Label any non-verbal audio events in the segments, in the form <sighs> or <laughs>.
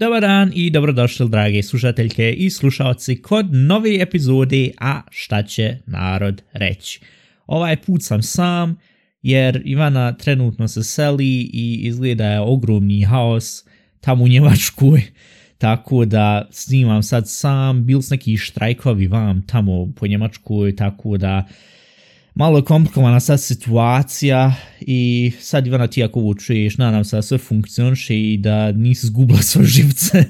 Dobar dan i dobrodošli drage slušateljke i slušalci kod nove epizode A šta će narod reći. Ovaj put sam sam jer Ivana trenutno se seli i izgleda je ogromni haos tamo u Njemačkoj. Tako da snimam sad sam, bil s neki štrajkovi vam tamo po Njemačkoj, tako da malo je komplikovana sad situacija i sad Ivana ti ako ovo čuješ, nadam se da sve funkcioniše i da nisi zgubila <laughs> svoje živce.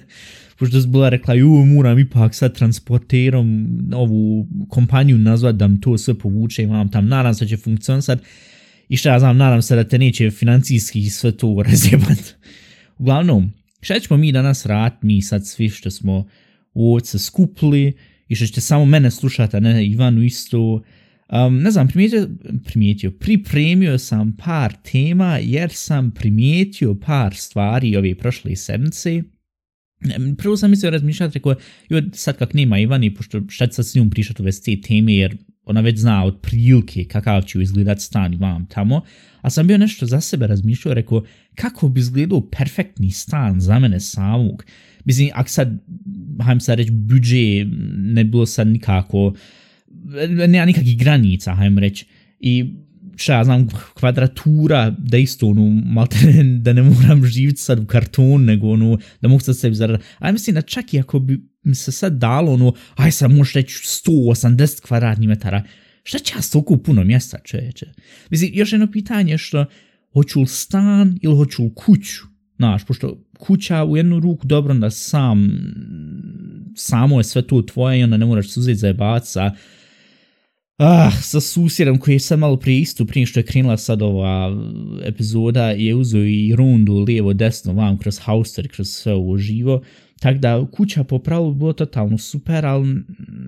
Pošto je bila rekla, ju, moram ipak sad transporterom ovu kompaniju nazvat da mi to sve povuče, imam tam, nadam se da će funkcionisat. I šta ja znam, nadam se da te neće financijski sve to <laughs> razjebat. Uglavnom, šta ćemo mi danas rad, mi sad svi što smo ovdje se skupili i što ćete samo mene slušati, a ne Ivanu isto, Um, ne znam, primijetio, primijetio, pripremio sam par tema jer sam primijetio par stvari ove prošle sedmice. Prvo sam mislio razmišljati, rekao, sad kak nema Ivani, pošto šta ću sad s njom pričati u te teme, jer ona već zna od prilike kakav će izgledat stan vam tamo, a sam bio nešto za sebe razmišljao, rekao, kako bi izgledao perfektni stan za mene samog. Mislim, ako sad, hajmo sad reći, budžet ne bilo sad nikako, nema nikakvih granica, hajmo reći. I šta znam, kvadratura, da isto, ono, malte da ne moram živjeti sad u karton, nego ono, da mogu sad sebi zaraditi. A mislim da čak i ako bi mi se sad dalo, ono, aj sad možeš reći 180 kvadratnih metara, šta će ja toliko puno mjesta, čeveće? Mislim, još jedno pitanje je što, hoću li stan ili hoću li kuću? Znaš, pošto kuća u jednu ruku dobro da sam, samo je sve to tvoje i onda ne moraš se za jebac sa, Ah, sa susjedom koji je sad malo prije istu, prije što je krenula sad ova epizoda, je uzeo i rundu lijevo desno vam kroz hauster, kroz sve ovo živo. Tako da kuća po pravilu bilo totalno super, ali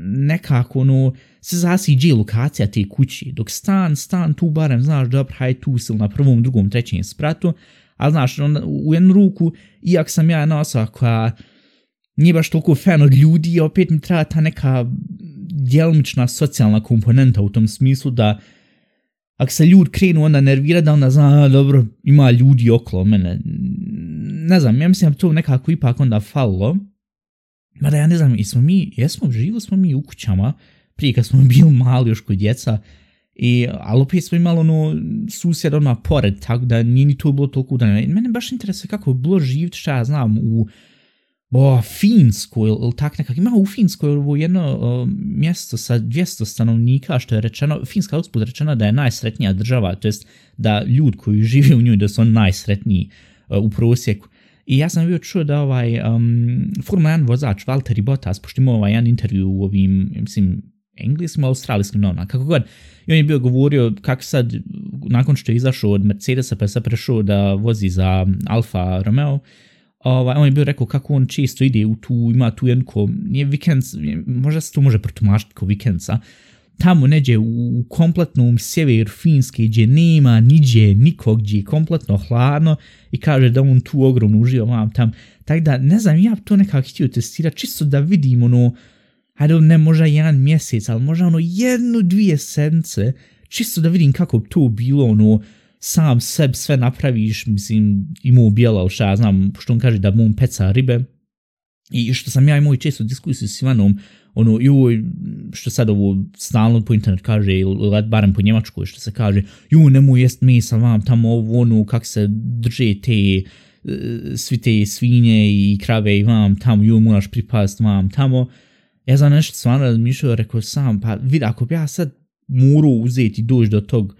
nekako ono, se zasiđe lokacija te kući. Dok stan, stan tu barem, znaš, dobro, haj tu si na prvom, drugom, trećem spratu, ali znaš, onda, u jednu ruku, iak sam ja jedna osoba koja nije baš toliko fan od ljudi, opet mi treba ta neka djelomična socijalna komponenta u tom smislu da ako se ljudi krenu onda nervira da onda zna, dobro, ima ljudi okolo mene. Ne znam, ja mislim da to nekako ipak onda falilo. Mada ja ne znam, jesmo mi, jesmo, živili smo mi u kućama prije kad smo <laughs> bili mali još kod djeca. I, ali opet smo imali ono susjed odmah pored, tako da nije ni to bilo toliko udaljeno. Mene baš interesuje kako bi bilo živjeti, šta ja znam, u o, Finskoj ili tak nekak. Ima u Finskoj ovo jedno uh, mjesto sa 200 stanovnika, što je rečeno, Finska usput rečena da je najsretnija država, to jest da ljudi koji žive u njoj da su oni najsretniji uh, u prosjeku. I ja sam bio čuo da ovaj um, Formula 1 vozač Valtteri Bottas, pošto ima ovaj jedan intervju u ovim, mislim, engleskim, australijskim novinama, kako god, i on je bio govorio kako sad, nakon što je izašao od Mercedesa pa je sad prešao da vozi za Alfa Romeo, ovaj, on je bio rekao kako on često ide u tu, ima tu jednu ko, nije vikend, možda se to može protumašiti kao vikendca, tamo neđe u kompletnom sjever Finske gdje nema niđe nikog gdje je kompletno hladno i kaže da on tu ogromno uživa vam tam. Tako da ne znam, ja to nekako htio testirati čisto da vidim ono, hajde ne možda jedan mjesec, ali možda ono jednu, dvije sedmice, čisto da vidim kako to bilo ono, sam seb sve napraviš, mislim, imao bijela, šta ja znam, pošto on kaže da mu peca ribe, i što sam ja imao i često diskusiju s Ivanom, ono, joj, što sad ovo stalno po internet kaže, ili barem po njemačkoj, što se kaže, ju, nemoj jest mesa vam, tamo ovo, ono, kak se drže te, e, svi te svinje i krave i vam tamo, ju, moraš pripast vam tamo. Ja znam nešto stvarno razmišljao, rekao sam, pa vidi, ako bi ja sad morao uzeti i doći do tog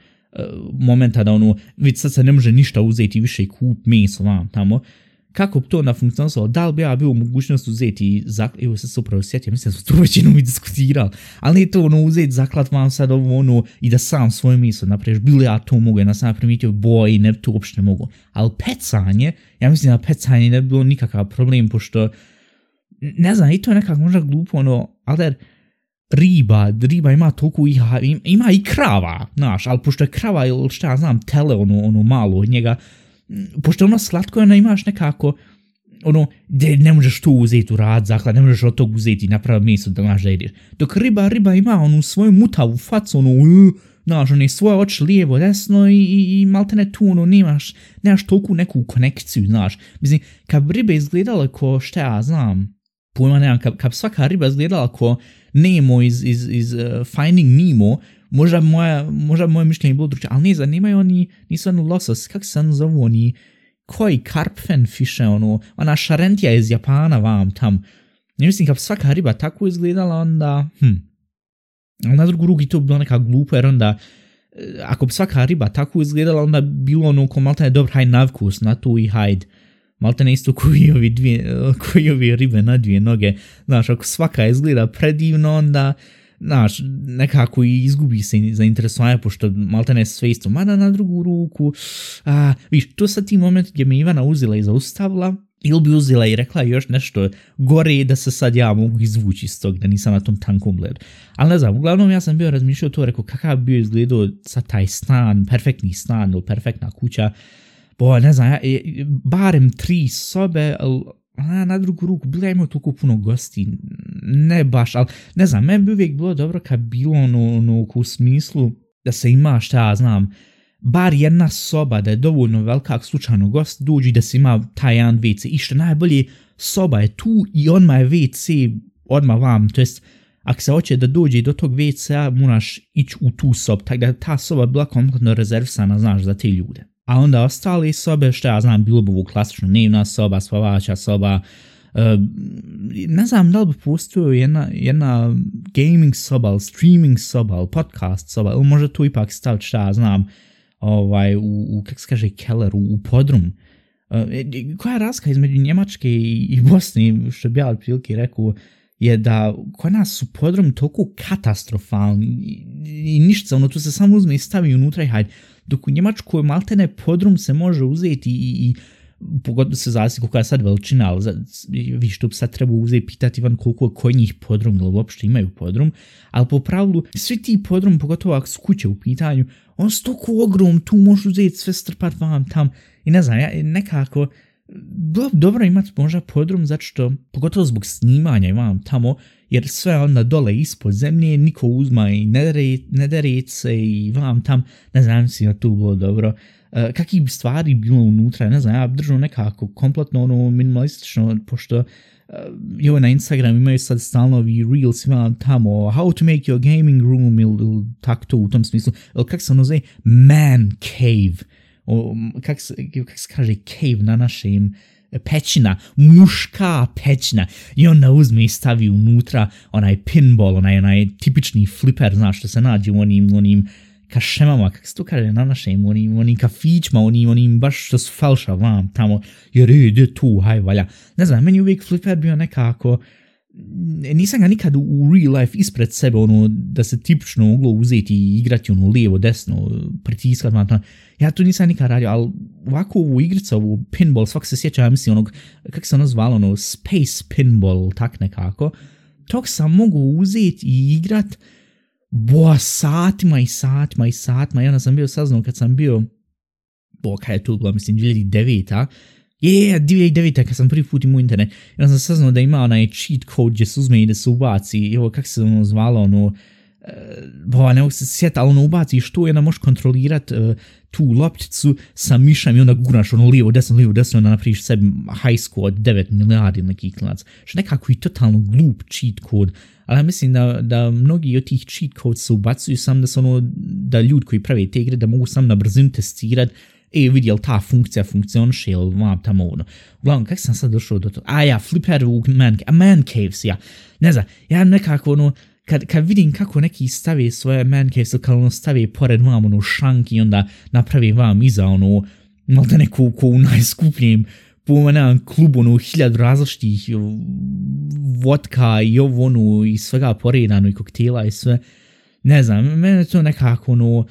momenta da ono, vidi sad se ne može ništa uzeti više i kup meso vam tamo, kako bi to na funkcionisalo, da li bi ja bio u mogućnost uzeti zaklat, evo sad se upravo sjetio, mislim da smo to većinu mi diskutirali, ali nije to ono uzeti zaklat vam sad ovo ono i da sam svoje meso napraviš, bilo ja to mogu, ja sam primijetio boj, ne to uopšte ne mogu, ali pecanje, ja mislim da pecanje ne bi bilo nikakav problem, pošto, ne znam, i to je nekako možda glupo, ono, ali riba, riba ima toliko i, ima i krava, znaš, ali pošto je krava ili šta ja znam, tele ono, ono malo od njega, pošto ono slatko, ono imaš nekako, ono, gdje ne možeš to uzeti u rad zaklad, ne možeš od tog uzeti i napraviti meso da znaš da jedeš. Dok riba, riba ima onu svoju mutavu facu, ono, uh, znaš, one svoje oči lijevo, desno i, i, i malte ne tu, ono, nemaš, nemaš toliko neku konekciju, znaš. Mislim, kad bi ribe izgledale ko, šta ja znam, pojma nemam, kad, kad svaka riba izgledala ko Nemo iz, iz, iz uh, Finding Nemo, možda moja, možda moje mišljenje bilo drugačije, ali ne, zanimaju oni, nisu oni losos, kak se zovu oni, koji karpfen fiše, ono, ona šarentija iz Japana vam tam. Ne mislim, kad svaka riba tako izgledala, onda, hm, ali na drugu ruku to bilo neka glupa, jer onda, eh, ako bi svaka riba tako izgledala, onda bilo ono ko malta je dobar haj navkus na tu i hajd. Malta ne isto koji ovi, dvije, koji ovi ribe na dvije noge. Znaš, ako svaka izgleda predivno, onda, znaš, nekako i izgubi se zainteresovanje, pošto malta ne sve isto. Mada na drugu ruku, a, viš, to sad ti moment gdje me Ivana uzela i zaustavila, ili bi uzela i rekla još nešto gore da se sad ja mogu izvući iz tog, da nisam na tom tankom ledu. Ali ne znam, uglavnom ja sam bio razmišljao to, rekao kakav bi bio izgledao sa taj stan, perfektni stan ili perfektna kuća, bo ne znam, ja, barem tri sobe, ali a, na drugu ruku, bila imao toliko puno gosti, ne baš, ali ne znam, meni bi uvijek bilo dobro kad bilo ono, ono u smislu da se ima šta ja znam, bar jedna soba da je dovoljno velika slučajno gost dođi da se ima taj jedan WC i što najbolje soba je tu i odmah je WC odmah vam, to jest ako se hoće da dođe do tog WC-a moraš ići u tu sobu, tako da ta soba bila kompletno rezervisana, znaš, za te ljude. A onda ostale sobe, što ja znam, bilo bi ovo klasično dnevna soba, spavača soba, uh, ne znam da li bi postojao jedna, jedna gaming soba, streaming soba, podcast soba, ili možda tu ipak staviti šta ja znam, ovaj, u, u kak se kaže, kelleru, u podrum. Uh, koja je razlika između Njemačke i, i Bosne, što bi ja otprilike rekao, je da kod nas su podrum toliko katastrofalni i, i ništa, ono tu se samo uzme i stavi unutra i hajde. Dok u Njemačkoj maltene podrum se može uzeti i, i pogotovo se zavisi koliko je sad veličina, ali vi što sad treba uzeti pitati van koliko je kod njih podrum ili uopšte imaju podrum, ali po pravilu svi ti podrum, pogotovo ako su kuće u pitanju, on su toliko ogrom, tu možeš uzeti sve strpat vam tam i ne znam, ja nekako bilo bi dobro imati možda podrum zato što, pogotovo zbog snimanja imam tamo, jer sve onda dole ispod zemlje, niko uzma i ne i vam tam, ne znam si da tu bilo dobro. Uh, kakvi bi stvari bilo unutra, ne znam, ja držam nekako kompletno ono minimalistično, pošto uh, jo, na Instagram imaju sad stalno ovi reels tamo how to make your gaming room ili il, tak to u tom smislu, ili kak se ono zove, man cave, o, kak, kak se kaže cave na našem pećina, muška pećina i onda uzme i stavi unutra onaj pinball, onaj, onaj tipični fliper, znaš što se nađe u onim, onim kašemama, kak se to kaže na našem, onim, onim kafićima, onim, onim baš što su falša vam tamo, jer ide tu, haj valja. Ne znam, meni uvijek fliper bio nekako, nisam ga nikad u real life ispred sebe, ono, da se tipično moglo uzeti i igrati ono lijevo, desno, pritiskat, man, ja to nisam nikad radio, ali ovako ovu igricu, ovu pinball, svak se sjeća, ja mislim, onog, kak se ono zvalo, ono, space pinball, tak nekako, tog sam mogu uzeti i igrat, boa, satima i satima i satima, i onda sam bio saznao kad sam bio, bo, kaj je to bilo, mislim, 2009-a, je, yeah, 2009 kad sam prvi put imao internet, onda sam saznao da ima onaj cheat code gdje se uzme i da se ubaci, i ovo kak se ono zvalo, ono, uh, bo, ne mogu se sjeti, ali ono ubaci što i onda možeš kontrolirat uh, tu lopticu sa mišem i onda guraš ono lijevo, desno, lijevo, desno, onda napraviš sebi high score od 9 milijardi neki klinac. Što nekako i totalno glup cheat code, ali ja mislim da, da mnogi od tih cheat codes se ubacuju sam da su ono, da ljudi koji pravi te igre da mogu sam na brzinu testirat e, vidi, jel ta funkcija funkcioniše, jel vam tamo ono. Uglavnom, kak sam sad došao do toga? A ja, flipper u man, a man caves, ja. Ne znam, ja nekako ono, kad, kad vidim kako neki stavi svoje man caves, kad ono stavi pored vam ono šank i onda napravi vam iza ono, malo da neku ko u najskupljijem po nekom klubu, ono, hiljad različitih vodka i ovo, ono, i svega poredano i koktela i sve. Ne znam, mene to nekako, ono,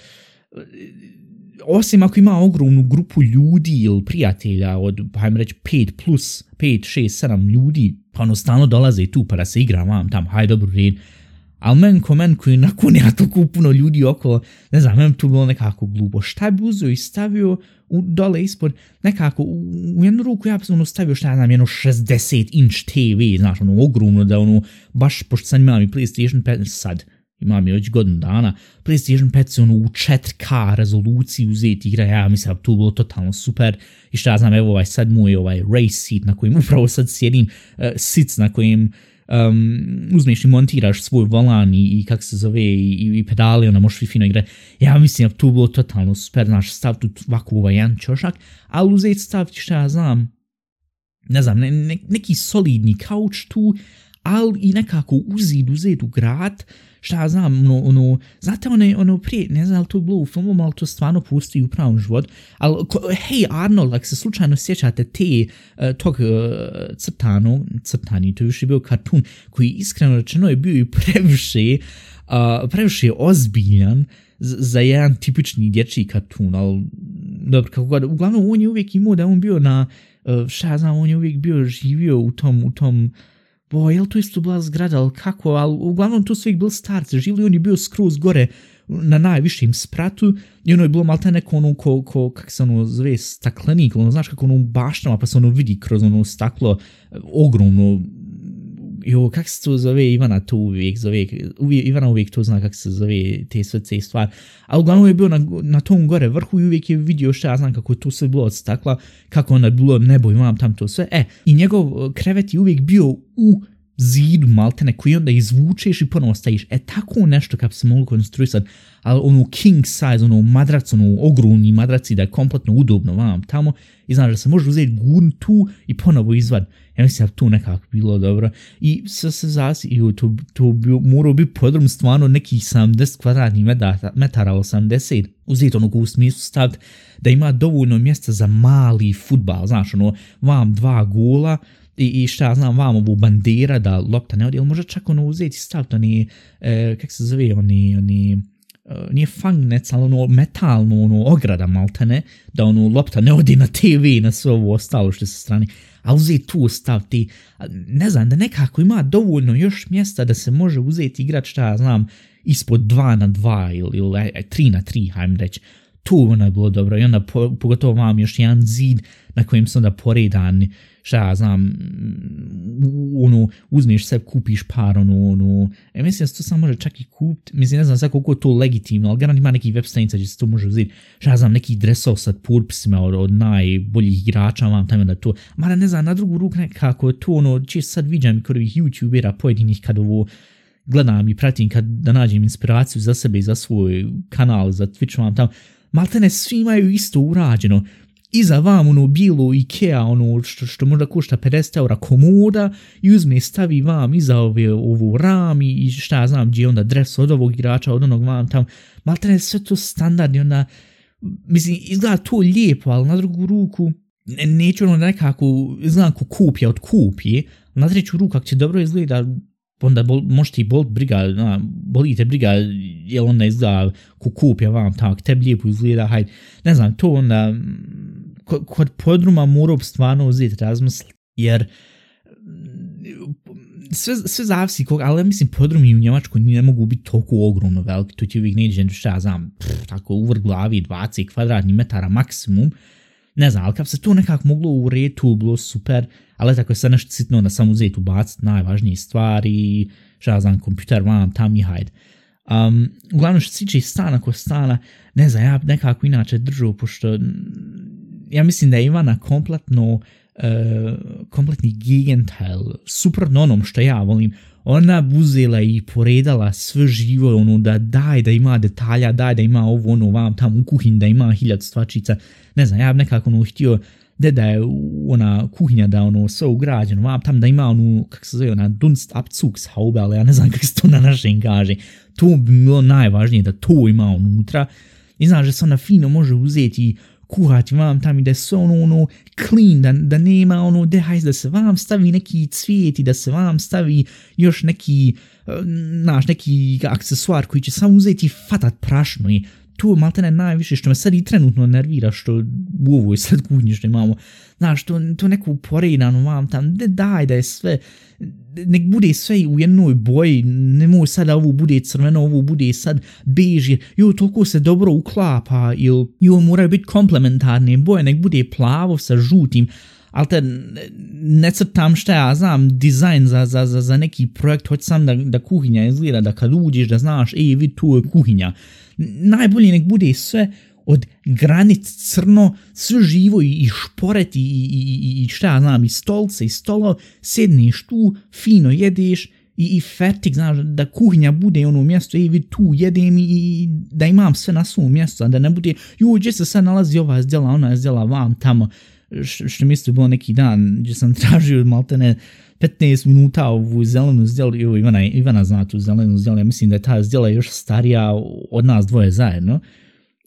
osim ako ima ogromnu grupu ljudi ili prijatelja od, hajmo reći, 5 plus, 5, 6, 7 ljudi, pa ono stalno dolaze tu pa da se igra vam tam, hajde dobro red. Ali men ko men koji nakon <laughs> ja toliko puno ljudi okolo, ne znam, meni tu bilo nekako glupo. Šta bi uzeo i stavio u, dole ispod, nekako u, u jednu ruku ja bi ono stavio šta ja znam, jedno 60 inch TV, znaš, ono ogromno da ono, baš pošto sam imao i PlayStation 5 sad, imam je već godinu dana, PlayStation 5 se ono u 4K rezoluciji uzeti igra, ja mislim to bilo totalno super. I šta ja znam, evo ovaj sad moj ovaj race seat na kojem <laughs> upravo sad sjedim, uh, sits na kojem um, uzmeš i montiraš svoj volan i, i kak se zove i, i pedale, ona možeš fino igre. Ja mislim da to bilo totalno super, znaš, stav tu ovako ovaj jedan čošak, ali uzeti staviti šta ja znam, ne znam, ne, ne, neki solidni kauč tu, ali i nekako uzid, uzet u grad, šta ja znam, ono, ono, znate one, ono prije, ne znam li to je bilo u filmu, ali to stvarno pusti u pravom životu, ali, hej Arnold, ako se slučajno sjećate te, uh, tog uh, crtanu, crtani, to je još bio kartun, koji iskreno rečeno je bio i previše, uh, previše ozbiljan, za jedan tipični dječji kartun, ali dobro, kako god, uglavnom on je uvijek imao da on bio na, šta ja znam, on je uvijek bio živio u tom, u tom, uh, bo, jel to isto bila zgrada, ali kako, ali uglavnom tu su ih bili starci, živili on je bio skroz gore na najvišim spratu i ono je bilo malte neko ono ko, ko kak se ono zove staklenik, ono znaš kako ono u baštama pa se ono vidi kroz ono staklo ogromno jo, kak se to zove, Ivana to uvijek zove, uvijek, Ivana uvijek to zna kak se zove te sve stvari, a uglavnom je bio na, na tom gore vrhu i uvijek je vidio što ja znam kako je to sve bilo od stakla, kako onda je bilo nebo imam tam to sve, e, i njegov krevet je uvijek bio u zidu maltene koji onda izvučeš i ponovo staviš. E tako nešto kad se mogu konstruisati, ali ono king size, ono madrac, ono ogromni madraci da je kompletno udobno vam tamo i znaš da se može uzeti gun tu i ponovo izvad. Ja mislim da tu nekako bilo dobro. I sve se zasi, i to, to bi morao biti podrom stvarno nekih 70 kvadratnih metara, 80. Uzeti ono u smislu staviti da ima dovoljno mjesta za mali futbal, znaš, ono, vam dva gola, i, i šta ja znam vam ovu bandera da lopta ne odi, ili možda čak ono uzeti staviti oni, e, kak se zove, oni, oni, uh, nije fangnec, ali ono metalno, ono ograda maltene, da ono lopta ne odi na TV, na sve ovo ostalo što se strani, a uzeti tu staviti, ne znam, da nekako ima dovoljno još mjesta da se može uzeti igrat šta ja znam, ispod 2 na 2 ili, ili 3 na 3, hajmo reći, tu ono je bilo dobro i onda po, pogotovo vam još jedan zid na kojem su onda poredani, šta ja znam, ono, uzmeš sve, kupiš par, ono, ono, e, mislim da se to sam može čak i kupit, mislim, ne znam sad koliko je to legitimno, ali garant ima neki web stranica gdje se to može uzeti, šta ja znam, neki dresov sa purpisima od, od najboljih igrača, vam tamo da to, mada ne znam, na drugu ruku nekako to, ono, često sad viđam kod ovih youtubera pojedinih kad ovo, gledam i pratim kad da nađem inspiraciju za sebe i za svoj kanal, za Twitch vam tamo, maltene svi imaju isto urađeno, iza vam ono bilo Ikea, ono što, što možda košta 50 eura komoda i uzme stavi vam iza ove, ovu ram i šta ja znam gdje onda dres od ovog igrača, od onog vam tam, maltene sve to standardni, onda, mislim, izgleda to lijepo, ali na drugu ruku, ne, neću ono nekako, izgleda ko kupje od kupje, na treću ruku, ako će dobro izgleda, onda bol, možete i bol briga, na, bolite briga, je onda izgleda ko kupja vam tak, tebi lijepo izgleda, hajde, ne znam, to onda, kod podruma morao stvarno uzeti razmisliti, jer sve, sve zavisi koga, ali mislim podrumi u Njemačkoj ne mogu biti toliko ogromno veliki, to ti uvijek neđe, šta ja znam, pff, tako uvr glavi 20 kvadratnih metara maksimum, ne znam, ali kad se to nekako moglo u retu, bilo super, ali tako je sad nešto sitno da sam uzeti ubaciti najvažnije stvari, šta znam, kompjuter vam, tam i hajde. Um, uglavnom što se tiče stana ko stana, ne znam, ja nekako inače držao, pošto ja mislim da je Ivana kompletno uh, kompletni gigantel, suprotno onom što ja volim, ona uzela i poredala sve živo, ono, da daj da ima detalja, daj da ima ovo, ono, vam tam u kuhinji, da ima hiljad stvačica, ne znam, ja bi nekako, ono, htio, da da je ona kuhinja da ono sve ugrađeno, vam tam da ima onu, kak se zove, ona dunst abzugshaube, ali ja ne znam kako se to na našem kaže, to bi bilo najvažnije da to ima unutra, i znaš da se ona fino može uzeti kuhati vam tam i da se ono, ono clean, da, da nema ono, da hajde da se vam stavi neki cvijet i da se vam stavi još neki, naš, neki aksesuar koji će samo uzeti fatat prašno i to maltene najviše što me sad i trenutno nervira što u ovoj sad kuhnji što imamo, znaš, to, to neko uporedano vam tam, da daj da je sve, nek bude sve u jednoj boji, nemoj sad ovo bude crveno, ovo bude sad bež, jer jo, toliko se dobro uklapa, ili jo, moraju biti komplementarne boje, nek bude plavo sa žutim, ali te ne crtam šta ja znam, dizajn za, za, za, za neki projekt, hoć sam da, da kuhinja izgleda, da kad uđeš da znaš, ej, vid, tu je kuhinja. Najbolje nek bude sve od granic crno, sve živo i, i šporet i, i, i, i šta ja znam, i stolce i stolo, sedneš tu, fino jedeš i, i fertik, znaš, da kuhinja bude ono mjesto, ej, vid, tu jedem i, i da imam sve na svom mjestu, da ne bude, joj, gdje se sad nalazi ova zdjela, ona je zdjela vam tamo, što mi bilo neki dan, gdje sam <laughs> tražio maltene 15 minuta ovu zelenu zdjelu, jo, Ivana, Ivana zna tu zelenu zdjelu, ja mislim da je ta zdjela još starija od nas dvoje zajedno,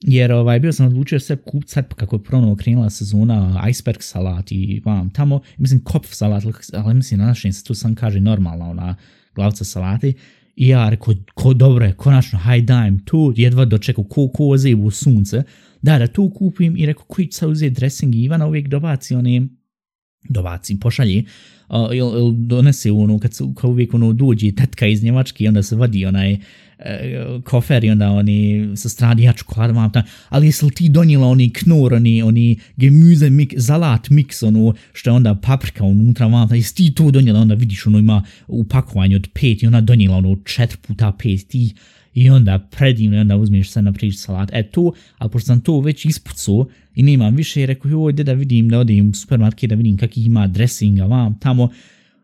jer ovaj, bio sam odlučio sve kupiti sad kako je pronovo krenula sezona iceberg salat i vam tamo, mislim kopf salat, ali mislim na našem se tu sam kaže normalna ona glavca salati, i ja rekao, ko dobro je, konačno, hajde dajem tu, jedva dočekao ko koze u sunce, da, da to kupim i rekao, koji će uzeti dressing Ivana uvijek dobaci one, dobaci, pošalji, uh, il, il donese ono, kad, su, kad uvijek ono dođe tetka iz Njemačke i onda se vadi onaj uh, kofer i onda oni sa strani ja čokolada vam tam, ali jesi li ti donijela oni knor, oni, oni gemüse mix, salat mix, ono, što je onda paprika unutra vam tam, jesi ti to donijela, onda vidiš ono ima upakovanje od pet i ona donijela ono četiri puta pet, ti i onda predivno onda uzmeš se na prič salat. E to, ali pošto sam to već ispucao i nemam više, i rekao, joj, da vidim, da odim u supermarket, da vidim kakih ima dressinga vam tamo,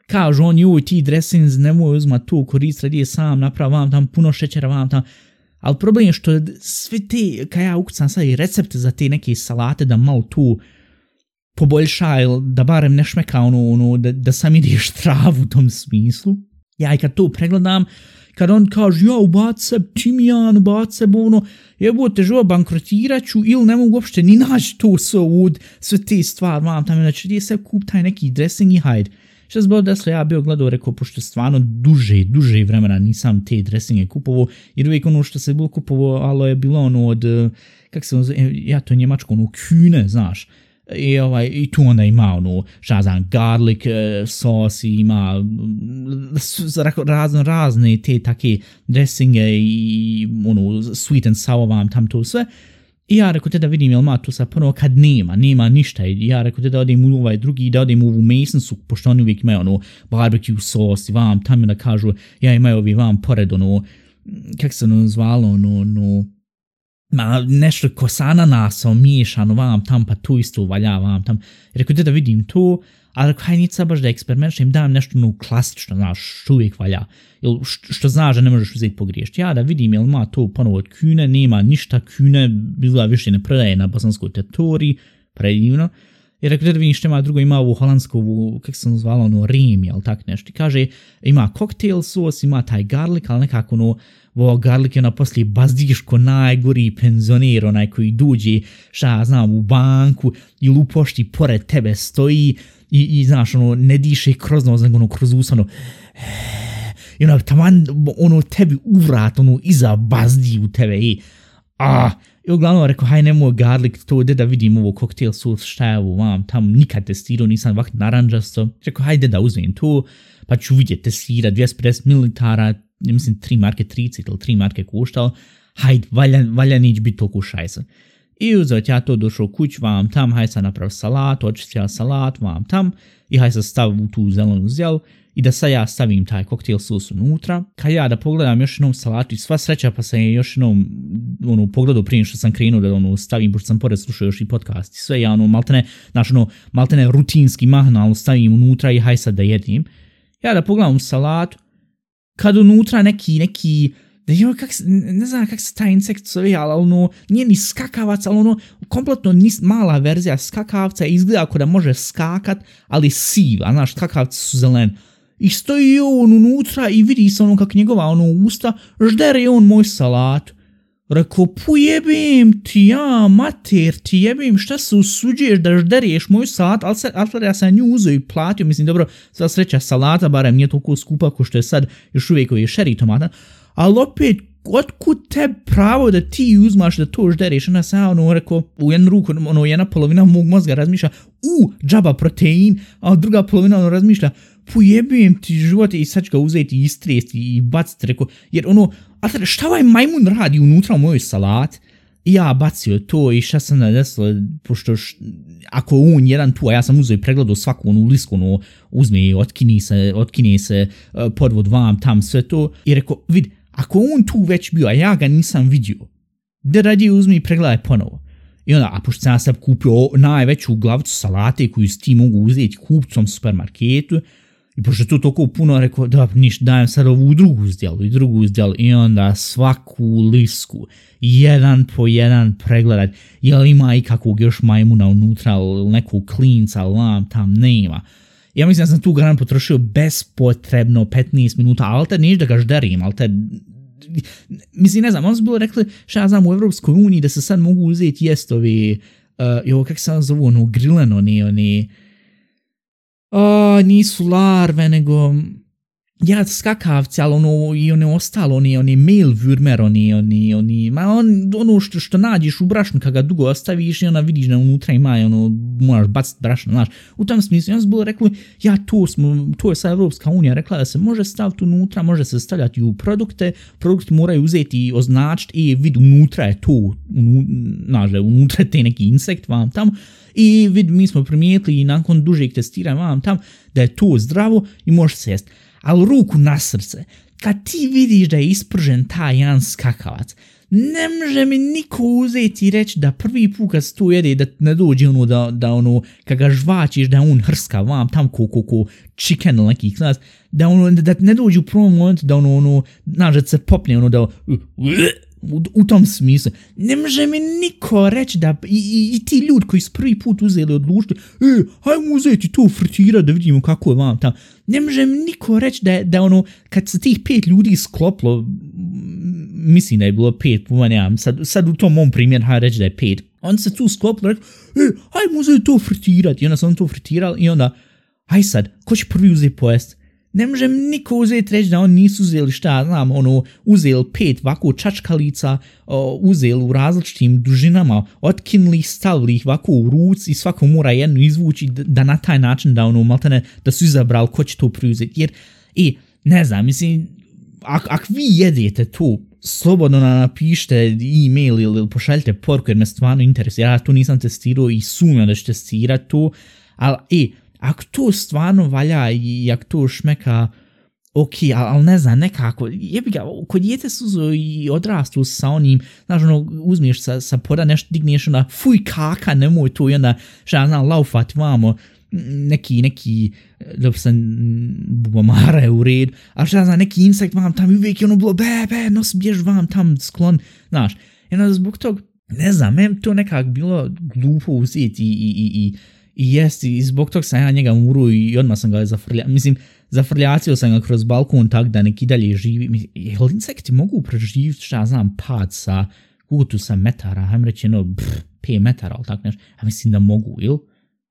kažu on, joj, ti dressings, nemoj uzmat to, korist radi je sam, naprav vam tam, puno šećera vam tam, ali problem je što sve te, kad ja ukucam sad i recepte za te neke salate, da malo tu poboljša, da barem ne šmeka ono, ono da, da sam ideš <laughs> travu u tom smislu, ja i kad to pregledam, kad on kaže, ja, ubace timijan, ubace ono, jebote, živo, bankrotirat ću ili ne mogu uopšte ni naći to sve od sve te stvari, mam tamo, znači, gdje se kup taj neki dressing i hajde. Što zbog da ja bio gledao, rekao, pošto stvarno duže, duže vremena nisam te dressinge kupovao, jer uvijek ono što se bilo kupovao, ali je bilo ono od, kak se ono, ja to je njemačko, ono, kune, znaš, i, ovaj, i tu onda ima ono, šta znam, garlic sos i ima razno razne te take dressinge i ono, sweet and sour vam tam to sve. I ja rekao te da vidim jel ma tu sad ponovo kad nema, nema ništa. I ja rekao te da odim u ovaj drugi, da odim u ovu Masonsu, pošto oni uvijek imaju ono barbecue sos i vam tam da kažu, ja imaju ovi vam pored ono, kak se ono zvalo, ono, ono, ma nešto ko sa ananasom miješano vam tam, pa tu isto valja vam tam. I rekao, da vidim to, ali rekao, haj nica baš da eksperimentišem, dam nešto no klasično, znaš, što uvijek valja. Jel, što, što znaš da ne možeš uzeti pogriješiti. Ja da vidim, jel ma to ponovo od kune, nema ništa kune, bila više ne predaje na bosanskoj teritoriji, predivno. I rekao, da vidim što ima drugo, ima ovu holandsku, kako sam zvala, ono, rim, jel tak nešto. I kaže, ima cocktail sos, ima taj garlic, ali nekako ono, vo garlic je ona poslije bazdiško najgori penzioner, onaj koji duđe, šta znam, u banku ili u pošti pored tebe stoji i, i znaš, ono, ne diše kroz nos, nego ono, kroz usano, <sighs> i ono, taman, ono, tebi uvrat, ono, iza bazdi u tebe, i, a, i uglavnom rekao, haj nemoj garlic, to ide da vidim ovo koktel sos, šta je ovo, vam, tam nikad testirao, nisam vakt naranđasto, rekao, hajde da uzmem to, pa ću vidjeti testira 250 ml, ja mislim, tri marke 30 ili tri marke koštalo, hajde, valja, valja nić biti toliko šajsa. I uzeo ja to došao kuć, vam tam, haj sad naprav salat, očistio salat, vam tam, i haj sad stav u tu zelenu zdjelu, i da sad ja stavim taj koktel sos unutra. Kad ja da pogledam još jednom salatu i sva sreća pa sam je još jednom ono, pogledao prije što sam krenuo da ono, stavim, pošto sam pored slušao još i podcast i sve, ja ono, maltene, znaš, ono, maltene rutinski mahnalo stavim unutra i haj sad da jedim. Ja da pogledam salatu, kad unutra neki, neki, da ima kak ne znam kak se taj insekt zove, ali ono, nije ni skakavac, ali ono, kompletno nis, mala verzija skakavca izgleda ako da može skakat, ali siv, a znaš, skakavci su zelen. I stoji on unutra i vidi se ono kak njegova ono usta, ždere on moj salat. Rekao, pujebim ti ja, mater, ti jebim, šta se usuđuješ da žderiješ moj salat, ali, se, ali ja sam nju uzeo i platio, mislim, dobro, sva sreća salata, barem nije toliko skupa ko što je sad još uvijek je šeri tomata, ali opet, otkud te pravo da ti uzmaš da to žderiš, ona sam ono rekao, u jednu ruku, ono jedna polovina mog mozga razmišlja, u, džaba protein, a druga polovina ono razmišlja, pojebujem ti život. I sad ću ga uzeti i istresti i baciti, rekao, jer ono, a tada šta ovaj majmun radi unutra u mojoj salati? I ja bacio to i šta sam nadeslo, pošto š, ako on jedan tu, a ja sam uzeo i pregledao svaku onu lisku, ono, uzme i otkini se, otkine se uh, podvod vam, tam, sve to, i rekao, vid, ako on tu već bio, a ja ga nisam vidio, da radi uzmi i pregledaj ponovo. I onda, a pošto sam ja sad kupio najveću glavcu salate koju s mogu uzeti kupcom supermarketu, i pošto to toliko puno rekao, da, niš, dajem sad ovu drugu zdjelu i drugu zdjelu i onda svaku lisku, jedan po jedan pregledat, jel ima ikakvog još majmuna unutra ili nekog klinca, lam, tam nema. Ja mislim da sam tu garant potrošio bespotrebno 15 minuta, ali te niš da ga žderim, ali te mislim, ne znam, oni su bilo rekli, šta ja znam, u Evropskoj uniji da se sad mogu uzeti jest ovi, uh, jo, kak se zovu, ono, grileno, ni oni, uh, nisu larve, nego, ja skakavci, ali ono, i one ostalo, oni, oni mail würmer, oni, oni, oni, ma on, ono što, što nađeš u brašnu, kad ga dugo ostaviš i ona vidiš da unutra ima, ono, moraš baciti brašno, znaš, u tom smislu, ja sam bilo rekli, ja, to smo, to je sa Evropska unija rekla da se može staviti unutra, može se stavljati u produkte, produkti moraju uzeti i označiti, i vid, unutra je to, unu, unutra te neki insekt vam tamo, i vid, mi smo primijetili i nakon dužeg testiranja vam tam, da je to zdravo i može se jesti ali ruku na srce, kad ti vidiš da je ispržen taj jedan skakavac, ne može mi niko uzeti i reći da prvi put kad se to jede da ne dođe ono da, da ono, kad ga žvačiš da on hrska vam tam ko, ko, ko chicken ili neki klas, da ono, da ne dođe u prvom momentu da ono, ono, znaš, da se popne ono da, u, u tom smislu. Ne može mi niko reći da i, i, i ti ljudi koji su prvi put uzeli odlučiti, e, hajmo uzeti to fritirati da vidimo kako je vam tamo. Ne može mi niko reći da, da ono, kad se tih pet ljudi skloplo, mislim da je bilo pet, pa nemam, sad, sad u tom mom primjer, hajde reći da je pet. On se tu skloplo rekao, e, hajmo uzeti to fritirati. I onda sam to fritirali i onda, aj sad, ko će prvi uzeti pojesti? Ne može niko uzeti reći da oni nisu uzeli šta, znam, ono, uzeli pet ovako čačkalica, o, uzeli u različitim dužinama, otkinuli, stavili ih ovako u ruci i svako mora jednu izvući da, da na taj način da ono, maltene, da su izabrali ko će to preuzeti. Jer, i, ne znam, mislim, ako ak vi jedete to, slobodno napište e-mail ili, pošaljite porku jer me stvarno interesuje. Ja to nisam testirao i sumnjam da ću testirati to, ali, e, ako to stvarno valja i ako to šmeka ok, ali, ne znam, nekako, jebi ga, kod djete su i odrastu sa onim, znaš, ono, uzmiješ sa, sa poda nešto, digneš ona, fuj kaka, nemoj to, i onda, šta ja znam, laufat vamo, neki, neki, dobro sam, bubamara je u red, a šta ja znam, neki insekt vam tam i uvijek je ono bilo, be, be, nos, bjež vam tam sklon, znaš, i onda zbog tog, ne znam, to nekak bilo glupo uzeti i, i, i, i I jesti, i zbog tog sam ja njega umru i odmah sam ga zafrljao. Mislim, zafrljacio sam ga kroz balkon tak da neki dalje živi. Jel insekti mogu preživiti, šta ja znam, pad sa kutu sa metara, hajmo reći jedno, 5 metara, ali tako nešto. Ja mislim da mogu, ili?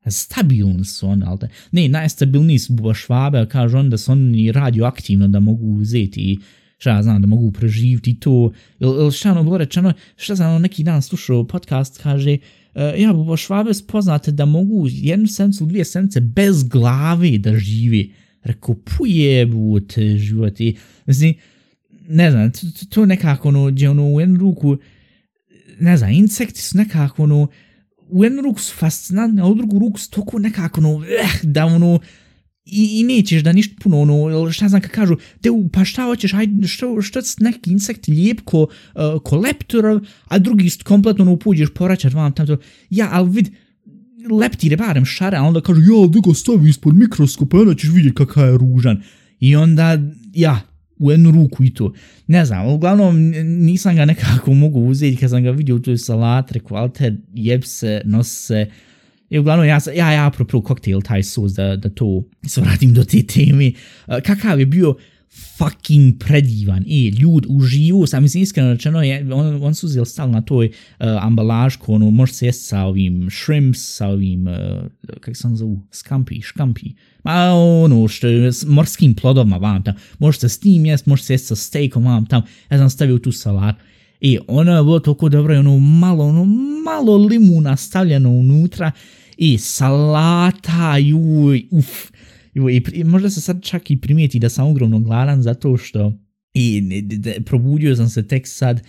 Stabilni su oni, ali Ne, najstabilniji su buba švabe, kaže on da su oni radioaktivno da mogu uzeti i šta znam, da mogu preživiti to. Ili šta ono bilo rečeno, šta sam ono neki dan slušao podcast, kaže, uh, ja, bo švabe spoznate da mogu jednu sencu, dvije sence bez glave da živi. Rekao, pujebu te životi. Mislim, ne znam, to, to nekako ono, gdje ono u jednu ruku, ne znam, insekti su nekako ono, u jednu ruku su fascinantni, a u drugu ruku su toliko nekako ono, eh, da ono, i, i nećeš da ništa puno, ono, šta znam kad kažu, te, pa šta hoćeš, hajde, što, što neki insekt lijep ko, uh, ko leptor, a drugi kompletno ono upuđeš poraćat vam tamto. Ja, ali vid, leptir je barem šare, a onda kažu, ja, da ga stavi ispod mikroskopa, onda ćeš vidjeti kakav je ružan. I onda, ja, u jednu ruku i to. Ne znam, uglavnom nisam ga nekako <laughs> mogu uzeti kad sam ga vidio u toj salat, rekao, jeb se, nos se, I uglavnom, ja, ja, ja apropo koktel taj sos da, da to se vratim do te teme. Uh, kakav je bio fucking predivan. I ljud uživu, sam mislim iskreno rečeno, je, on, on su uzeli na toj uh, ambalažku, ono, može se jesti sa ovim shrimps, sa ovim, uh, kak se on zovu, skampi, škampi. Ma ono, što s morskim plodovima vam tam. Može se s tim jesti, može se jesti sa steakom vam tam. Ja sam stavio tu salat. I ono je bilo toliko dobro, ono malo, ono malo limuna stavljeno unutra i salata, juj, uf. I, i možda se sad čak i primijeti da sam ogromno gladan zato što i probudio sam se tek sad,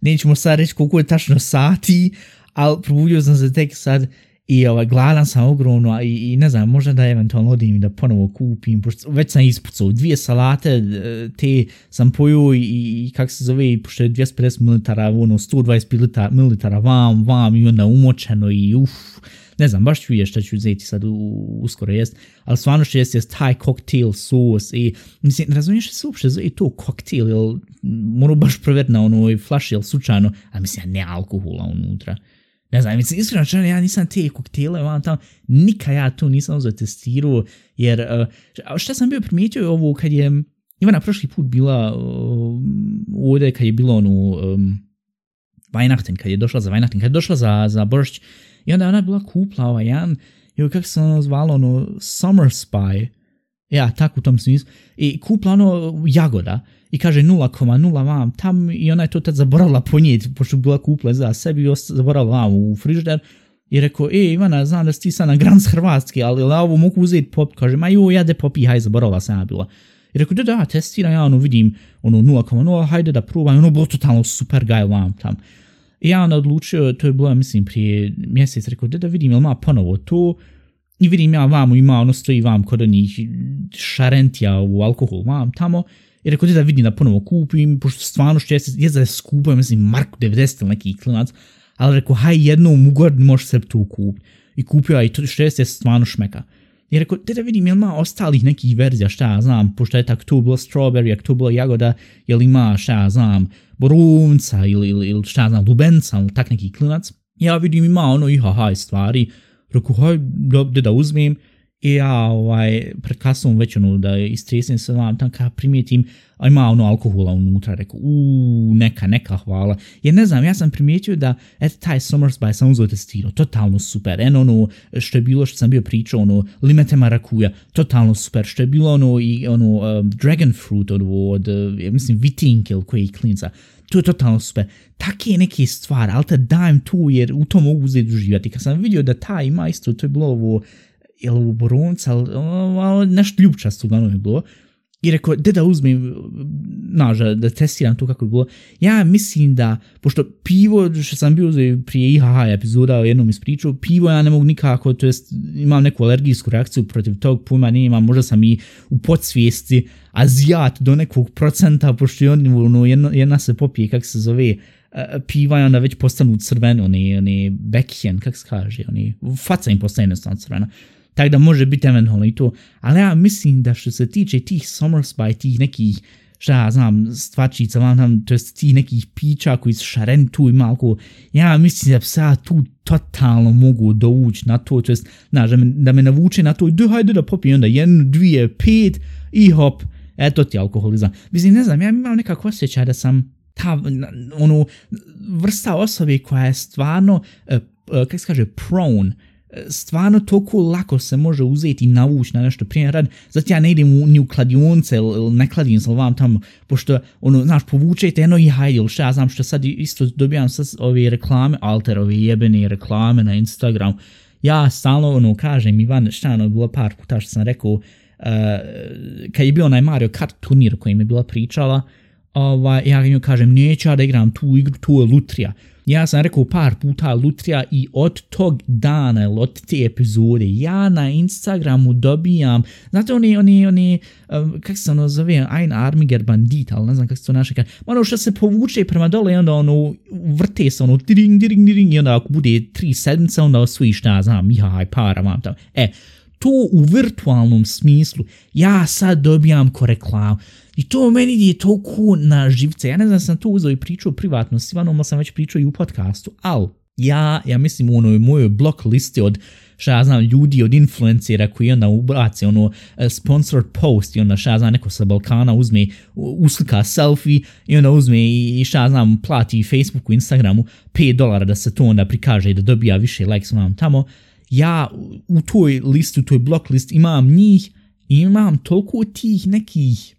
nećemo sad reći koliko je tačno sati, ali probudio sam se tek sad i ovaj, gladan sam ogromno i, i ne znam, možda da eventualno odim da ponovo kupim, pošto već sam ispucao dvije salate, e, te sam pojio i, i kak se zove, pošto je 250 ml, ono 120 ml vam, vam i onda umočeno i uff, ne znam, baš ću vidjeti šta ću uzeti sad u, uskoro jest, ali stvarno što jest, jest taj koktel sos i, mislim, razumiješ se uopšte zove to koktel, jel, moram baš provjeriti na onoj flaši, jel slučajno, a mislim, ne alkohola unutra. Ne znam, mislim, iskreno čano, ja nisam te koktele, vam tamo, nikad ja to nisam uzeo testirao, jer uh, šta sam bio primijetio ovo kad je Ivana prošli put bila uh, ovdje kad je bilo ono um, Weihnachten, kad je došla za Weihnachten, kad je došla za, za Boršć, i onda je ona bila kupla ovaj jedan, i kako se ono zvalo, ono, Summer Spy, ja, tako u tom smislu, i kupla ono jagoda, i kaže 0,0 vam tam i ona je to tad zaboravila ponijeti, pošto bila kupla za sebi i zaboravila vam u frižder. I rekao, e Ivana, znam da si ti sad na Grans Hrvatski, ali la, ovo mogu uzeti pop, kaže, ma jo, ja de popi, haj, zaboravila sam ja bila. I rekao, da, da, testiram, ja ono vidim, ono 0,0, hajde da probam, ono bilo totalno super gaj vam tam. I ja onda odlučio, to je bilo, mislim, prije mjesec, rekao, da, da vidim, jel ma ponovo to, i vidim ja vamo ima, ono stoji vam kod onih šarentija u alkohol vam tamo, i rekao da vidim da ponovo kupim, pošto stvarno što jeste, je da skupo, ja mislim, Marku 90 ili neki klinac, ali rekao, haj jednom ugod možeš se tu kupiti. I kupio, i to što jeste stvarno šmeka. I rekao, da vidim, jel ima ostalih nekih verzija, šta ja znam, pošto je tak tu bilo strawberry, jak tu bilo jagoda, jel ima, šta ja znam, borunca ili, ili, ili šta ja znam, lubenca, ili tak neki klinac. Ja vidim, ima ono i haj stvari. Rekao, haj, da, da uzmem. I ja ovaj, pred kasom već ono da istresem se vam tam kada primijetim, a ima ono alkohola unutra, rekao, uuu, neka, neka, hvala. Jer ne znam, ja sam primijetio da, eto, taj Summers by uzeo testirao, totalno super. En ono što je bilo što sam bio pričao, ono, limete marakuja, totalno super. Što je bilo ono i ono um, dragon fruit od, od uh, mislim, vitinkel koji je klinca. To je totalno super. Take neke stvari, ali te dajem tu jer u to mogu uzeti uživati. Kad sam vidio da taj ima isto, to je bilo ovo, jel u boronca, ali nešto ljubčasto uglavnom je bilo. I rekao, da da uzmem, znaš, da testiram to kako je bilo. Ja mislim da, pošto pivo, što sam bio prije IHH epizoda o jednom ispričao, pivo ja ne mogu nikako, to jest imam neku alergijsku reakciju protiv tog pojma, ne imam, možda sam i u podsvijesti azijat do nekog procenta, pošto je ono, jedna, jedna se popije, kak se zove, piva i onda već postanu crveno, oni, oni bekhen, kak se kaže, oni, faca im postane jednostavno crvena. Tako da može biti eventualno i to. Ali ja mislim da što se tiče tih summer spy, tih nekih, šta ja znam, stvačica, vam tam, to jest tih nekih pića koji su šaren tu i malko, ja mislim da se ja tu totalno mogu doući na to, to jest, znaš, da me, da me navuče na to, da hajde da popijem onda jednu, dvije, pet i hop, eto ti alkoholizam. Mislim, ne znam, ja imam nekako osjećaj da sam ta, ono, vrsta osobe koja je stvarno, uh, uh, kako se kaže, prone, stvarno toliko lako se može uzeti i navući na nešto. Prije rad, zato ja ne idem u, ni u kladionce ili ne kladim se vam tamo, pošto, ono, znaš, povučete jedno i hajde, ili šta ja znam što sad isto dobijam sad ove reklame, alter, ove jebene reklame na Instagram, ja stalno, ono, kažem, Ivan, šta ono, bilo par puta što sam rekao, uh, kad je bio onaj Mario Kart turnir koji mi je bila pričala, ovaj, ja njoj kažem, neću ja da igram tu igru, tu je lutrija, Ja sam rekao par puta Lutrija i od tog dana ili od te epizode ja na Instagramu dobijam, znate oni, oni, oni, um, kako se ono zove, ein armiger bandit, ali ne znam kako se to naše kaže, ono što se povuče prema dole i onda ono vrte se ono diring, diring, diring i onda ako bude tri sedmice onda osvojiš, ne znam, jaj, para vam tamo. E, to u virtualnom smislu ja sad dobijam ko reklamu. I to meni je toliko na živce. Ja ne znam, sam to uzao i pričao privatno, s Ivanom sam već pričao i u podcastu, ali ja, ja mislim u onoj mojoj blok listi od šta ja znam, ljudi od influencera koji onda ubrace ono uh, sponsored post i onda šta ja znam, neko sa Balkana uzme, uslika selfie i onda uzme i šta ja znam, plati Facebooku, Instagramu 5 dolara da se to onda prikaže i da dobija više likes vam tamo. Ja u toj listu, u toj blok list imam njih i imam toliko tih nekih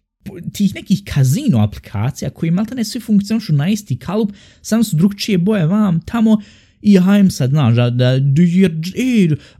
tih nekih kazino aplikacija koji malta ne svi funkcionišu na isti kalup, samo su drugčije boje vam tamo I hajem sad, znaš, da, da,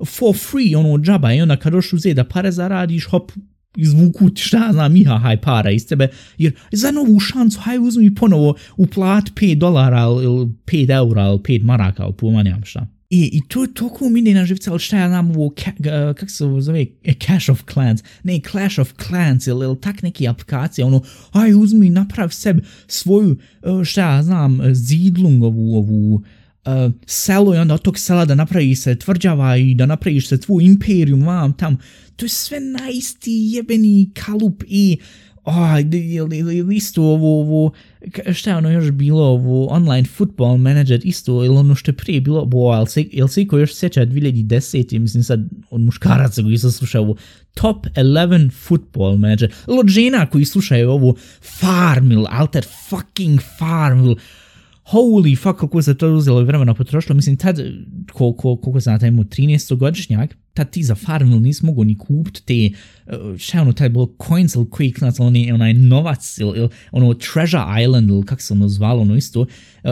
for free, ono, džaba, i onda kad uzeti da pare zaradiš, hop, izvuku ti šta znam iha haj para iz tebe, jer za novu šancu haj uzmi ponovo uplat 5 dolara ili 5 eura ili 5 maraka ili pojma nemam šta. I, I to je toliko mi ide na živce, ali šta ja znam ovo, ka, kak se zove, Cash of Clans, ne, Clash of Clans ili, ili tak neke aplikacije, ono, aj uzmi naprav sebi svoju, šta ja znam, zidlungovu, ovu, uh, selo i onda od tog sela da napravi se tvrđava i da napraviš se tvoj imperijum vam tam, to je sve na isti jebeni kalup i oh, isto ovo, ovo, šta je ono još bilo, ovo online football manager isto, ili ono što je prije bilo, bo, ali se, jel se ko još sjeća 2010. mislim sad od muškaraca koji sam slušao ovo, top 11 football manager, ili od žena koji slušaju ovo Farmil, alter fucking Farmil, holy fuck, kako se to uzelo vremena potrošilo, mislim, tad, koliko, koliko sam na taj 13-godišnjak, tad ti za Farmville nisi mogu ni kupiti te, šta je ono, taj bilo coins ili klinac, onaj, onaj novac ili, ili ono Treasure Island ili kak se ono zvalo, ono isto, uh,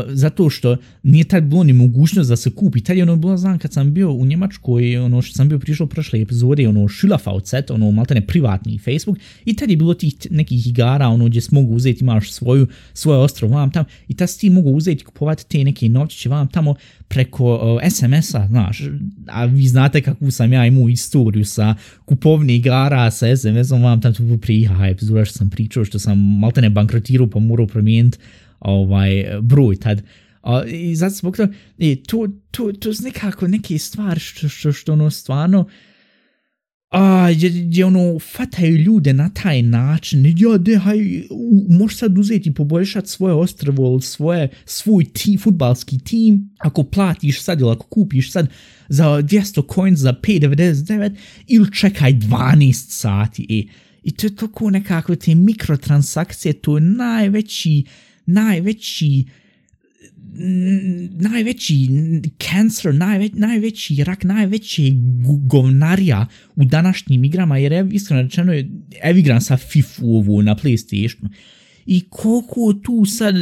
zato što nije tad bilo ni mogućnost da se kupi. Tad je ono bilo, znam, kad sam bio u Njemačkoj, ono što sam bio prišao prošle epizode, ono Schülervz, ono maltene privatni Facebook, i tad je bilo tih nekih igara, ono gdje mogu uzeti, imaš svoju, svoje ostrovo vam tam, i tad si ti mogu uzeti kupovati te neke novčiće vam tamo preko SMS-a, znaš, a vi znate kakvu sam ja imao istoriju sa kupovni igara sa SMS-om, vam tam tu prija epizoda što sam pričao, što sam malte ne bankrotirao pa morao promijeniti ovaj, broj tad. Uh, I zato zbog toga, e, to, to, to je nekako neke stvari što, što, što ono stvarno, a, gdje, gdje ono, fataju ljude na taj način, ja, de, možeš sad uzeti i poboljšati svoje ostrvo ili svoje, svoj ti, futbalski tim, ako platiš sad ili ako kupiš sad za 200 coins za 5,99 ili čekaj 12 sati, e. I to je toliko nekako te mikrotransakcije, to je najveći, najveći, najveći cancer, najve, najveći rak, najveći govnarija u današnjim igrama, jer ev, iskreno rečeno, ev igram sa FIFA ovu na Playstationu. I koliko tu sad,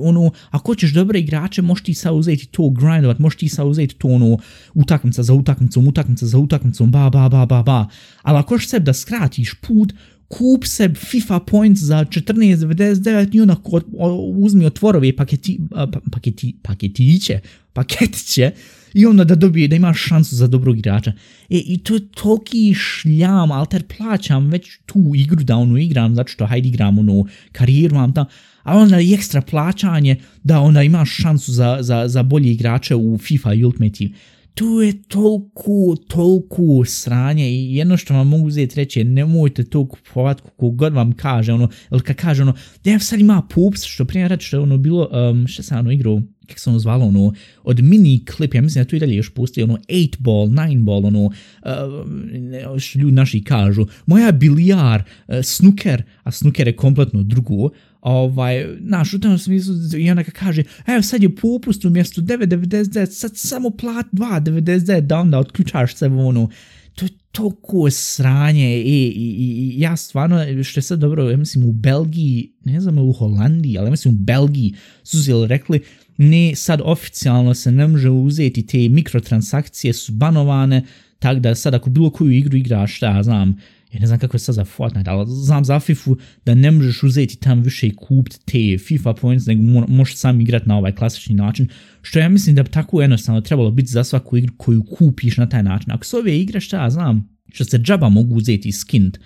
ono, ako hoćeš dobre igrače, možeš ti sad uzeti to grindovat, možeš ti sad uzeti to, ono, utakmica za utakmicom, utakmica za utakmicom, ba, ba, ba, ba, ba. Ali ako hoćeš sebi da skratiš put, kup se FIFA points za 14.99 i onda uzmi otvorovi paketi, pa, paketi, paketiće, paketiće i onda da dobije, da imaš šansu za dobrog igrača. E, I to je toliki šljam, alter plaćam već tu igru da ono igram, zato što hajde igram ono karijeru vam tam, a onda i ekstra plaćanje da onda imaš šansu za, za, za bolje igrače u FIFA Ultimate Team tu je toliko, toliko sranje i jedno što vam mogu uzeti reći je nemojte to kupovati kako god vam kaže, ono, ili kad kaže ono, da sad ima pups, što prije reći što je ono bilo, um, što sam ono igrao, kako se ono zvalo, ono, od mini klip, ja mislim da to i dalje još postoji, ono, 8 ball, 9 ball, ono, uh, što ljudi naši kažu, moja bilijar, uh, snooker, a snooker je kompletno drugo, ovaj, naš, u tom smislu, i ona kaže, evo sad je popust umjesto 9.99, sad samo plat 2.99 da onda otključaš se ono, to je toliko sranje i, i, i, ja stvarno, što je sad dobro, ja mislim u Belgiji, ne znam u Holandiji, ali ja mislim u Belgiji su se rekli, ne, sad oficijalno se ne može uzeti te mikrotransakcije su banovane, tako da sad ako bilo koju igru igraš, šta ja znam, ja ne znam kako je sad za Fortnite, ali znam za FIFA da ne možeš uzeti tam više i kupiti te FIFA points, nego možeš sam igrati na ovaj klasični način, što ja mislim da bi tako jednostavno trebalo biti za svaku igru koju kupiš na taj način. Ako su ove igre, šta ja znam, što se džaba mogu uzeti i skint,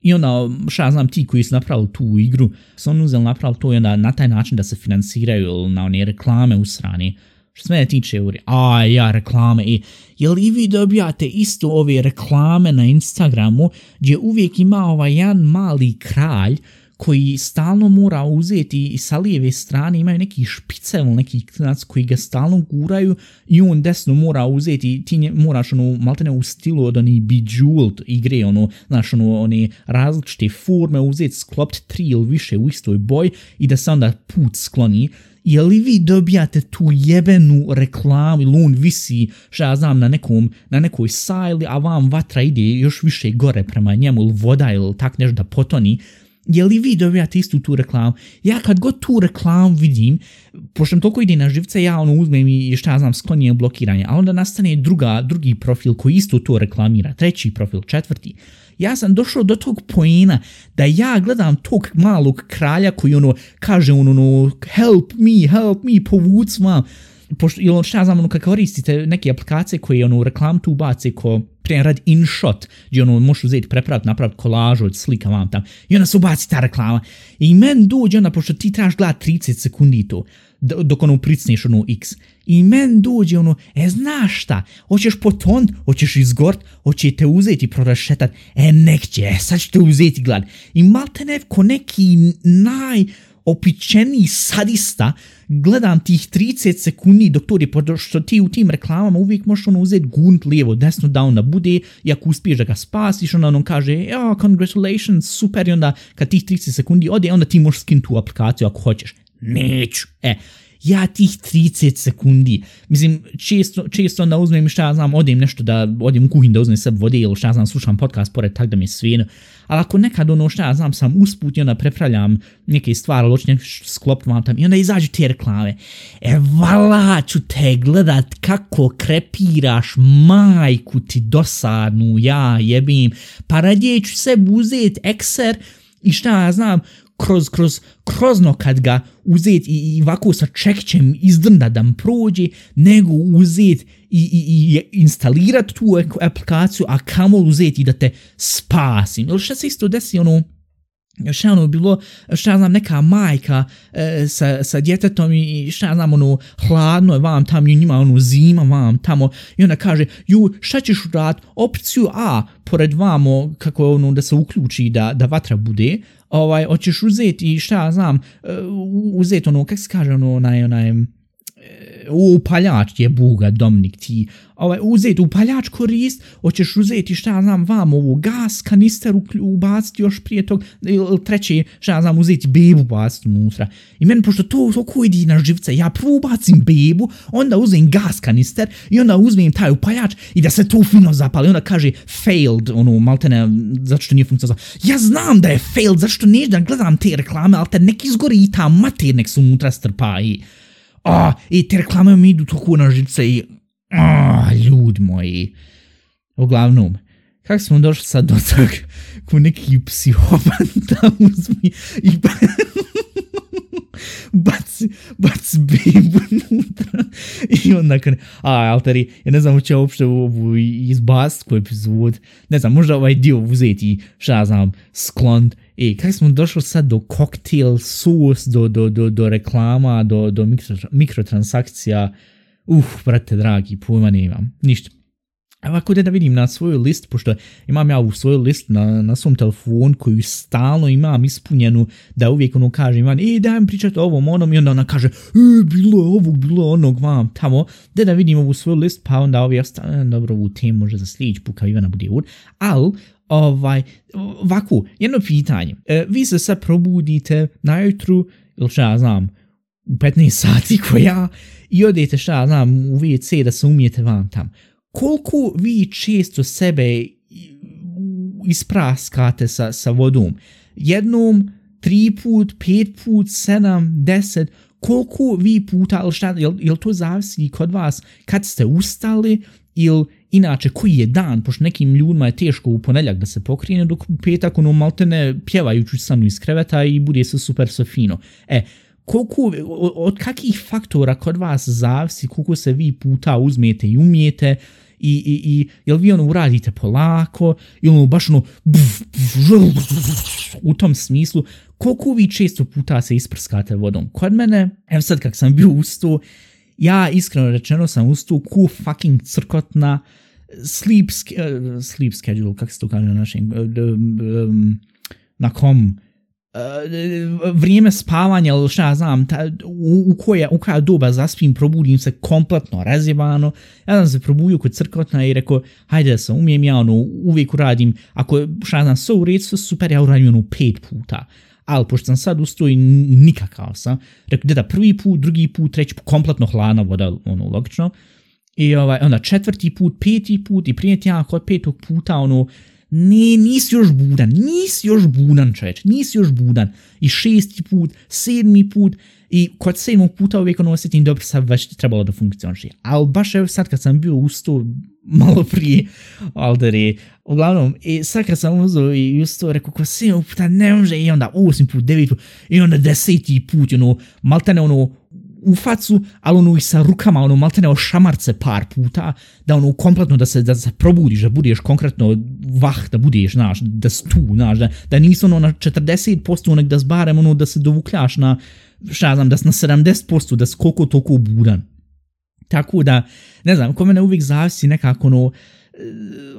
i onda, šta ja znam, ti koji su napravili tu igru, su oni uzeli napravili to i onda na taj način da se finansiraju na one reklame u strani, što se mene tiče, a ja reklame i jel i vi dobijate isto ove reklame na Instagramu gdje uvijek ima ovaj jedan mali kralj koji stalno mora uzeti i sa lijeve strane imaju neki špicel, neki klinac koji ga stalno guraju i on desno mora uzeti, ti nje, moraš ono maltene u stilu od oni Bejeweled igre, ono, znaš, ono, one različite forme uzeti, sklopiti tri ili više u istoj boj i da se onda put skloni je li vi dobijate tu jebenu reklamu ili on visi, što ja znam, na, nekom, na nekoj sajli, a vam vatra ide još više gore prema njemu ili voda ili tak nešto da potoni je li vi dobijate istu tu reklamu? Ja kad god tu reklamu vidim, pošto mi toliko ide na živce, ja ono uzmem i šta ja znam sklonijem blokiranje, a onda nastane druga, drugi profil koji isto to reklamira, treći profil, četvrti. Ja sam došao do tog pojena da ja gledam tog malog kralja koji ono kaže ono, ono help me, help me, povuc vam. Pošto, ili šta ja znam, ono, kad koristite neke aplikacije koje ono, reklam tu bace ko primjer radi InShot, gdje ono možeš uzeti prepraviti, napraviti kolažu od slika vam tam i onda se ubaci ta reklama. I men dođe onda, pošto ti trebaš gledati 30 sekundi to, dok ono pricneš ono X. I men dođe ono, e znaš šta, hoćeš poton, hoćeš izgort, hoće te uzeti i prorašetat, e nek će, e sad ću te uzeti glad. I malte ne ko neki naj opičeniji sadista, gledam tih 30 sekundi dok to je, što ti u tim reklamama uvijek možeš ono uzeti gunt lijevo, desno da onda bude i ako uspiješ da ga spasiš, onda on kaže, ja, congratulations, super, i onda kad tih 30 sekundi ode, onda ti možeš skin tu aplikaciju ako hoćeš. Neću. E, ja tih 30 sekundi, mislim, često, često onda uzmem šta znam, odem nešto da, odem u kuhin da uzmem sebi vode ili šta znam, slušam podcast pored tak da mi je svijeno, ali ako nekad ono šta znam, sam usput i onda prepravljam neke stvari, nešto sklop vam tam i onda izađu te reklame, e vala ću te gledat kako krepiraš majku ti dosadnu, ja jebim, pa radije ću sebi uzet ekser i šta ja znam, kroz, kroz, krozno kad ga uzet i, i ovako sa čekćem izdrnda da prođe, nego uzet i, i, i instalirat tu aplikaciju, a kamol uzet i da te spasim. Ili šta se isto desi, ono, šta ono bilo, šta znam, neka majka e, sa, sa djetetom i šta znam, ono, hladno je vam tamo njima ono zima vam tamo. I ona kaže, ju, šta ćeš rad, opciju A, pored vamo, kako je ono, da se uključi da, da vatra bude, ovaj, hoćeš uzeti i šta znam, e, uzeti ono, kak se kaže ono, onaj, onaj, upaljač je buga Dominik ti ovaj, uzeti upaljač korist, hoćeš uzeti šta znam vam ovu gas kanister ubaciti još prije tog, ili treće šta znam uzeti bebu ubaciti unutra. I meni pošto to oko idi na živce, ja prvo ubacim bebu, onda uzmem gas kanister i onda uzmem taj upaljač i da se to fino zapali. Onda kaže failed, ono, maltene, zato što nije funkcija. Ja znam da je failed, zašto neću da gledam te reklame, ali te nek izgori i ta mater nek se unutra strpa i a, i te reklame mi idu toliko na žice i, a, ljud moji. Uglavnom, kako smo došli sad do tog, ko neki psihopat da uzmi i baci, baci bebu i onda kad, a, alteri, ja ne znam uče uopšte ovu izbast koju epizod, ne znam, možda ovaj dio uzeti, šta znam, sklon, i kako smo došli sad do cocktail sus, do, do, do, do reklama, do, do mikro, mikrotransakcija, uh, brate dragi, pojma ne imam, ništa. Evo ako da vidim na svoju list, pošto imam ja u svoju list na, na svom telefonu koju stalno imam ispunjenu, da uvijek ono kaže Ivan, e daj mi pričati o ovom onom i onda ona kaže, e bilo je ovog, bilo je onog vam tamo, da da vidim ovu svoju list, pa onda ovi ostane, dobro ovu temu može za sljedeći put kao Ivana bude ur, ali ovaj, ovako, jedno pitanje. E, vi se sad probudite najutru, ili šta ja znam, u 15 sati ko ja, i odete šta ja znam u WC da se umijete vam tam. Koliko vi često sebe ispraskate sa, sa vodom? Jednom, tri put, pet put, sedam, deset, koliko vi puta, ili šta, jel, jel to zavisi kod vas kad ste ustali ili inače koji je dan, pošto nekim ljudima je teško u ponedljak da se pokrine, dok u petak ono maltene pjevajući sanu iz kreveta i bude se super so fino. E, koliko, od kakvih faktora kod vas zavisi koliko se vi puta uzmete i umijete i, i, i jel vi ono uradite polako ili ono baš ono u tom smislu koliko vi često puta se isprskate vodom. Kod mene, evo sad kak sam bio usto, ja iskreno rečeno sam ustao ku fucking crkotna sleep, uh, sleep schedule, kako se to kaže na našem, um, na kom, uh, vrijeme spavanja ili šta znam, ta, u, u, koja, u koja doba zaspim, probudim se kompletno razjebano, ja sam se probudio kod crkotna i rekao, hajde da se umijem, ja ono, uvijek uradim, ako šta ja znam, sve u redu, super, ja uradim ono pet puta, ali pošto sam sad ustoj nikakav sam, rekao da prvi put, drugi put, treći put, kompletno hladna voda, ono, logično, i ovaj, onda četvrti put, peti put i prije tijela kod petog puta, ono, ne, nisi još budan, nisi još budan čovječ, nisi još budan. I šesti put, sedmi put, i kod sedmog puta uvijek ono osjetim dobro sad već trebalo da funkcioniše. Ali baš evo sad kad sam bio usto malo prije, alderi, uglavnom, i sad kad sam uzeo i usto rekao ko sedmog puta ne može i onda osmi put, devet put i onda deseti put, ono, maltene ono u facu, ali ono i sa rukama, ono maltene šamarce par puta, da ono kompletno da se, da se probudiš, da budeš konkretno vah, da budeš, znaš, da si tu, znaš, da, da nisi ono na 40%, nek da zbarem ono da se dovukljaš na, šta znam, da si na 70%, da si koliko toliko budan. Tako da, ne znam, ko mene uvijek zavisi nekako ono,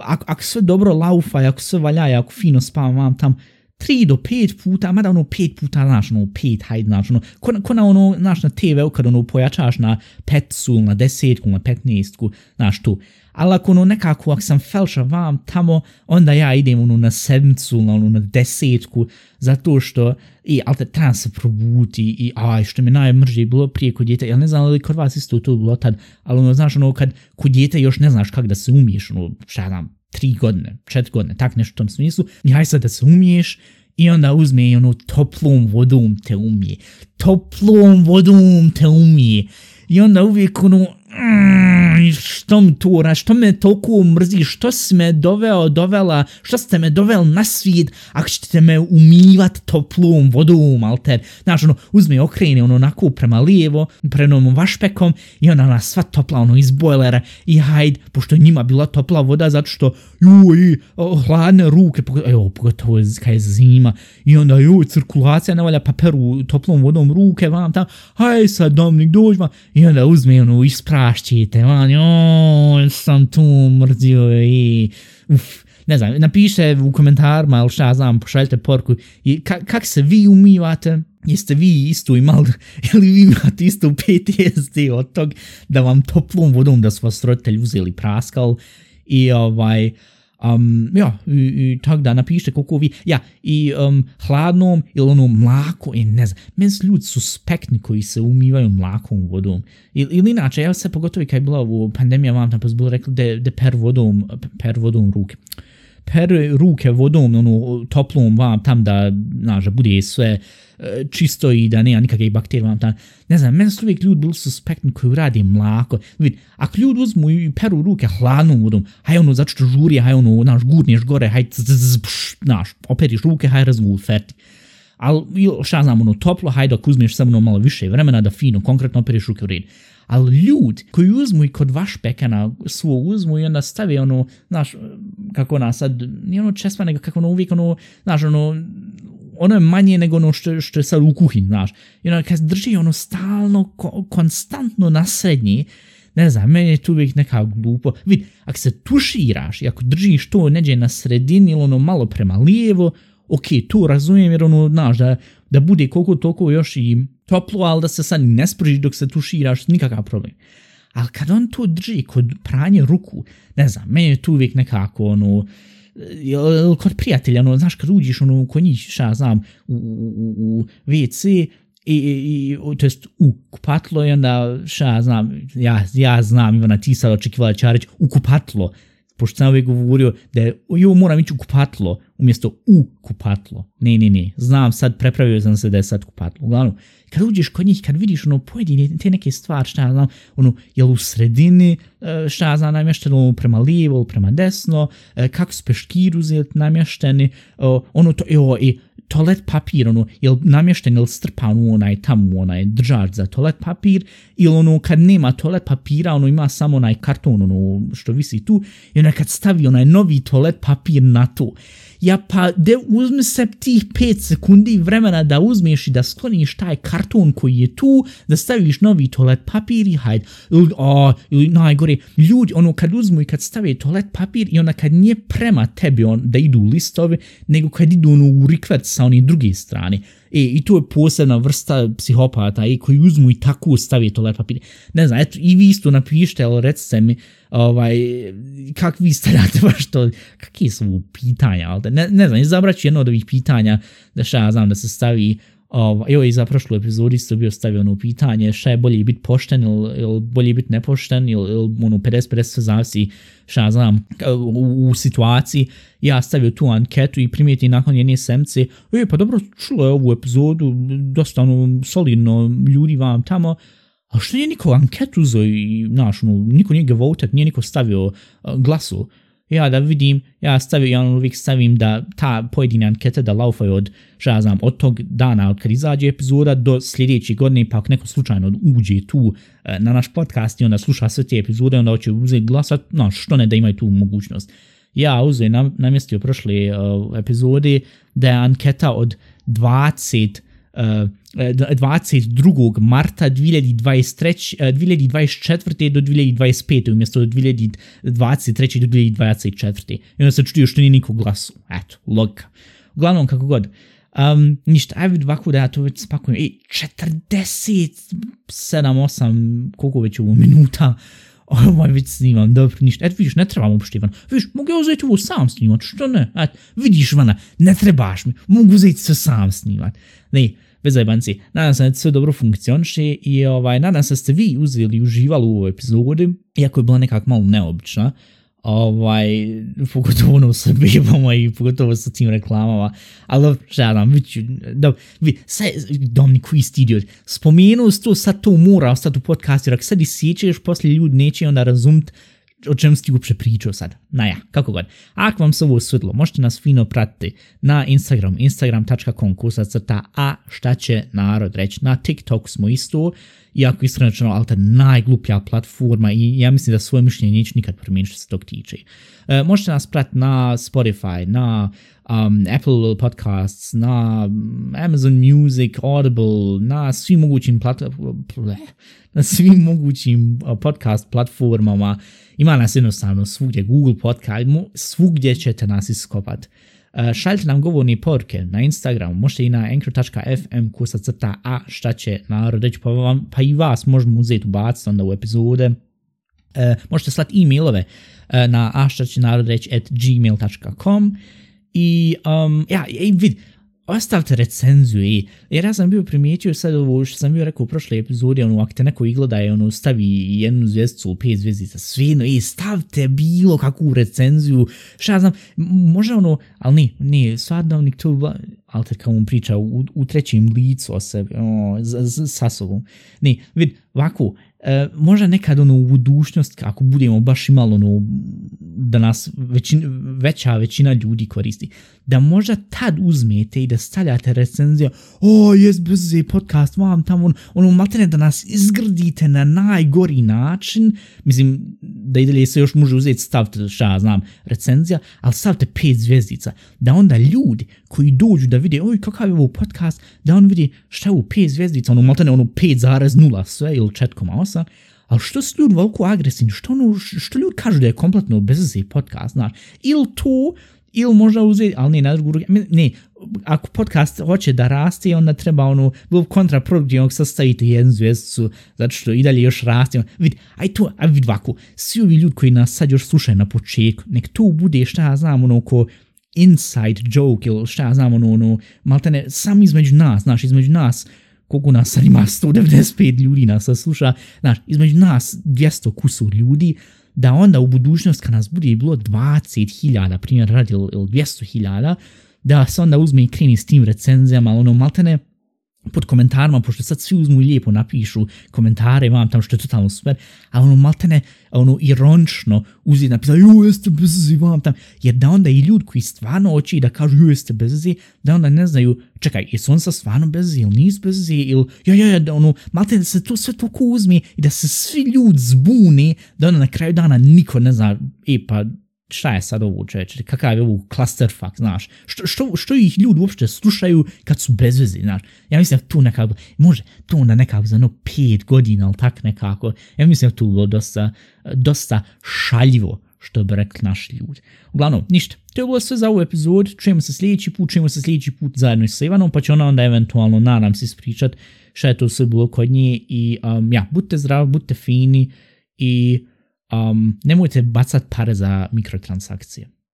ako, ako sve dobro laufa, ako sve valja, ako fino spavam vam tam, 3 do 5 puta, mada ono 5 puta, znaš, ono 5, hajde, znaš, ono, ko, ko na ono, znaš, na TV, kad ono pojačaš na petsu, na desetku, na petnestku, znaš, tu. Ali ako ono nekako, ako sam felša vam tamo, onda ja idem ono na sedmicu, na ono na desetku, zato što, i, ali te trebam se probuti, i, aj, što mi najmrže bilo prije kod djete, ja ne znam li kod vas isto to bilo tad, ali ono, znaš, ono, kad kod djete još ne znaš kako da se umiješ, ono, šta znam, tri godine, četiri godine, tak nešto u tom smislu, i haj sad da se umiješ, i onda uzme i ono toplom vodom te umije. Toplom vodom te umije. I onda uvijek ono, mm, što mi to ra, što me toliko mrzi, što si me doveo, dovela, što ste me doveli na svijet, ako ćete me umivat toplom vodom, alter, znaš, ono, uzme okrene, ono, onako prema lijevo, prenom vašpekom, i ona nas sva topla, ono, iz bojlera, i hajd, pošto njima bila topla voda, zato što, joj, hladne ruke, evo, pogotovo kaj je zima, i onda, joj, cirkulacija ne valja, pa peru toplom vodom ruke, vam tam, haj sad, domnik, dođma, i onda uzme, ono, ispra prašćite, man, joj, sam tu mrzio i, uf, ne znam, napiše u komentarima ili šta znam, pošaljite porku i ka, kak se vi umivate, jeste vi isto imali, <laughs> ili vi imate isto PTSD od tog da vam toplom vodom da su vas roditelji uzeli praskal i ovaj, Um, ja, i, i tak da napišite koliko vi, ja, i um, hladnom ili ono mlako, i ne znam, meni su ljudi suspektni koji se umivaju mlakom vodom. I, ili inače, evo se pogotovo kad je bila u pandemija, vam tam pa bilo rekli da, da per vodom, per vodom ruke. Per ruke vodom, ono, toplom vam tam da, znaš, da bude sve e, čisto i da nema nikakve bakterije vam tam. Ne znam, meni su uvijek ljudi bili suspektni koji radi mlako. Vid, ako ljudi uzmu i peru ruke hladnom vodom, haj ono, što žuri, haj ono, znaš, gurneš gore, haj, znaš, operiš ruke, haj razgul, ferti. Ali, šta znam, ono, toplo, hajde, ako uzmeš samo ono malo više vremena da fino, konkretno operiš ruke u red. Ali ljudi koji uzmu i kod vaš pekana svo uzmu i onda stave ono, znaš, kako ona sad, nije ono česma, nego kako ono uvijek ono, znaš, ono, ono je manje nego ono što, što je sad u kuhinji, znaš. I onda kad drži ono stalno, ko, konstantno na srednji, ne znam, meni je tu uvijek neka glupo. Vid, ako se tuširaš i ako držiš to neđe na sredini ili ono malo prema lijevo, ok, tu razumijem jer ono, znaš, da, da bude koliko toliko još i toplo, ali da se sad ne spržiš dok se tuširaš, nikakav problem. Ali kad on to drži kod pranje ruku, ne znam, meni je tu uvijek nekako, ono, kod prijatelja, ono, znaš, kad uđiš, ono, kod njih, šta znam, u, u, u WC, i, i, i to jest u kupatlo i onda šta znam, ja, ja znam Ivana ti sad očekivala reći u kupatlo, pošto sam uvijek govorio da je, jo, moram ići u kupatlo, umjesto u kupatlo. Ne, ne, ne, znam sad, prepravio sam se da je sad kupatlo. Uglavnom, kad uđeš kod njih, kad vidiš ono pojedine te neke stvari, šta ja znam, ono, jel u sredini, e, šta ja znam, namješteno prema lijevo, prema desno, e, kako su peškir uzeti namješteni, ono to, jo, i toalet papir, ono, jel namješten ili strpan u onaj tamo, onaj držač za toalet papir, ili ono, kad nema toalet papira, ono, ima samo onaj karton, ono, što visi tu, i onda kad stavi onaj novi toalet papir na to, ja pa de uzmi se tih 5 sekundi vremena da uzmeš i da skloniš taj karton koji je tu, da staviš novi toalet papir i hajde, ili, o, ili najgore, ljudi, ono kad uzmu i kad stave toalet papir i ona kad nije prema tebi on, da idu listovi, nego kad idu ono u rikvert sa onih druge strane, E, I to je posebna vrsta psihopata i koji uzmu i tako stavi toalet papir. Ne znam, eto, i vi isto napišite, ali recite mi, ovaj, kak vi stavljate <laughs> baš to, kakve su pitanja, ali ne, ne znam, izabraću jedno od ovih pitanja, da šta ja znam, da se stavi Ovo, evo i za prošlu epizodu isto bio stavio ono pitanje šta je bolje biti pošten ili, ili bolje biti nepošten ili, ili ono 50-50 zavisi šta znam u, u, situaciji. Ja stavio tu anketu i primijeti nakon jedne semce e pa dobro čulo je ovu epizodu dosta ono solidno ljudi vam tamo a što nije niko anketu uzeo i znaš, ono, niko nije ga votat, nije niko stavio glasu ja da vidim, ja stavim, ja uvijek stavim da ta pojedina anketa da laufaju od, šta ja znam, od tog dana od kad izađe epizoda do sljedeće godine, pa ako neko slučajno uđe tu e, na naš podcast i onda sluša sve te epizode, onda hoće uzeti glasat, no što ne da imaju tu mogućnost. Ja uzem nam, namjestio prošle uh, epizode da je anketa od 20 22. E, marta 2023, 2024. E, do 2025. umjesto do 2023. do 2024. I onda se čudio što nije nikog glasu. Eto, logika. Uglavnom, kako god. Um, ništa, ajde vid ovako da ja to već spakujem. E, 47, 8, koliko već ovo minuta <laughs> ovaj već snimam, dobro, ništa. Eto, vidiš, ne trebam uopšte. Vidiš, mogu ja uzeti ovo sam snimat, što ne? Eto, vidiš, Ivana, ne trebaš mi, mogu uzeti sve sam snimat. Ne, bez zajebanci. Nadam se da sve dobro funkcioniše i ovaj, nadam se da ste vi uzeli i uživali u ovoj epizodi, iako je bila nekako malo neobična. Ovaj, pogotovo ono sa <laughs> bebama i pogotovo sa tim reklamama, ali šta ja dam, viću, da, vi, sad, Dominik, koji idiot, spomenuo to, sad to mora ostati u podcastu, jer ako sad i sjećaš, poslije ljudi neće onda razumiti o čem si uopće pričao sad. Naja, kako god. Ako vam se ovo svidlo, možete nas fino pratiti na Instagram, instagram.com crta a šta će narod reći. Na TikTok smo isto, iako iskreno čeno, ali je najgluplja platforma i ja mislim da svoje mišljenje neću nikad promijeniti što se tog tiče. E, možete nas pratiti na Spotify, na um, Apple Podcasts, na Amazon Music, Audible, na svim mogućim plat na svim mogućim uh, podcast platformama. Ima nas jednostavno svugdje, Google Podcast, svugdje ćete nas iskopat. Uh, šaljite nam govorni porke na Instagram, možete i na anchor.fm kusa crta a šta će narod reći, pa, vam, pa i vas možemo uzeti ubaciti onda u epizode. Uh, možete slati e-mailove uh, na a šta će narod reći at gmail.com i um, ja, i vid, ostavite recenziju i, jer ja sam bio primijetio sad ovo što sam bio rekao u prošle epizodi, ono, ako te neko igleda i ono, stavi jednu zvijezdicu u pet zvijezdica, svino, i stavite bilo kakvu recenziju, šta ja znam, možda ono, ali ne, ne, stvarno to, ali te kao on priča u, u trećem licu o sebi, o, z, z, sa sobom, ne, vid, ovako, E, možda nekad ono u budućnost ako budemo baš imali ono da nas većin, veća većina ljudi koristi da možda tad uzmete i da stavljate recenzija o jes bez podcast vam tamo on, ono maltene da nas izgrdite na najgori način. Mislim da ide se još može uzeti stavite šta znam recenzija ali stavite pet zvijezdica da onda ljudi koji dođu da vide oj kakav je ovo podcast da on vidi šta je u pet zvijezdica ono maltene ono 5,0 sve ili 4,8 ali što su ljudi veliko agresivni, što, ono, što ljudi kažu da je kompletno bezvezi podcast, znaš, ili to, ili možda uzeti, ali ne, na drugu ne, ako podcast hoće da raste, onda treba ono, bilo kontraproduktivno sastaviti jednu zvijezdicu, zato što i dalje još raste. Vidi, aj to, aj vidi ovako, svi ovi ljudi koji nas sad još slušaju na početku, nek to bude šta ja znam, ono, ko inside joke ili šta ja znam, ono, ono, maltene, sam između nas, znaš, između nas, koliko nas sad ima 195 ljudi nas sluša, znaš, između nas 200 kusur ljudi, da onda u budućnost kad nas bude bilo 20.000, primjer radi ili 200.000, da se onda uzme i kreni s tim recenzijama, ono maltene, pod komentarima, pošto sad svi uzmu i lijepo napišu komentare, vam tamo što je totalno super, a ono maltene, ono ironično uzi napisao, ju jeste bezzi, vam tam, jer da onda i ljudi koji stvarno oči da kažu ju jeste bezzi, da onda ne znaju, čekaj, jesu on sa stvarno bezzi ili nis bezzi, ili, ja, ja, ja, da ono, maltene se to sve toliko uzme i da se svi ljudi zbuni, da onda na kraju dana niko ne zna, e pa, šta je sad ovo čeče, kakav je ovo clusterfuck, znaš, što, što, što ih ljudi uopšte slušaju kad su bez veze, znaš, ja mislim da tu nekako, može, to onda nekako za ono pet godina, ali tak nekako, ja mislim da tu bilo dosta, dosta šaljivo, što bi rekli naši ljudi. Uglavnom, ništa, to je bilo sve za ovu epizod, čujemo se sljedeći put, čujemo se sljedeći put zajedno sa Ivanom, pa će ona onda eventualno, nadam se, ispričat šta je to sve bilo kod nje i um, ja, budite zdravi, budite fini i um, nemôžete bacať pare za mikrotransakcie.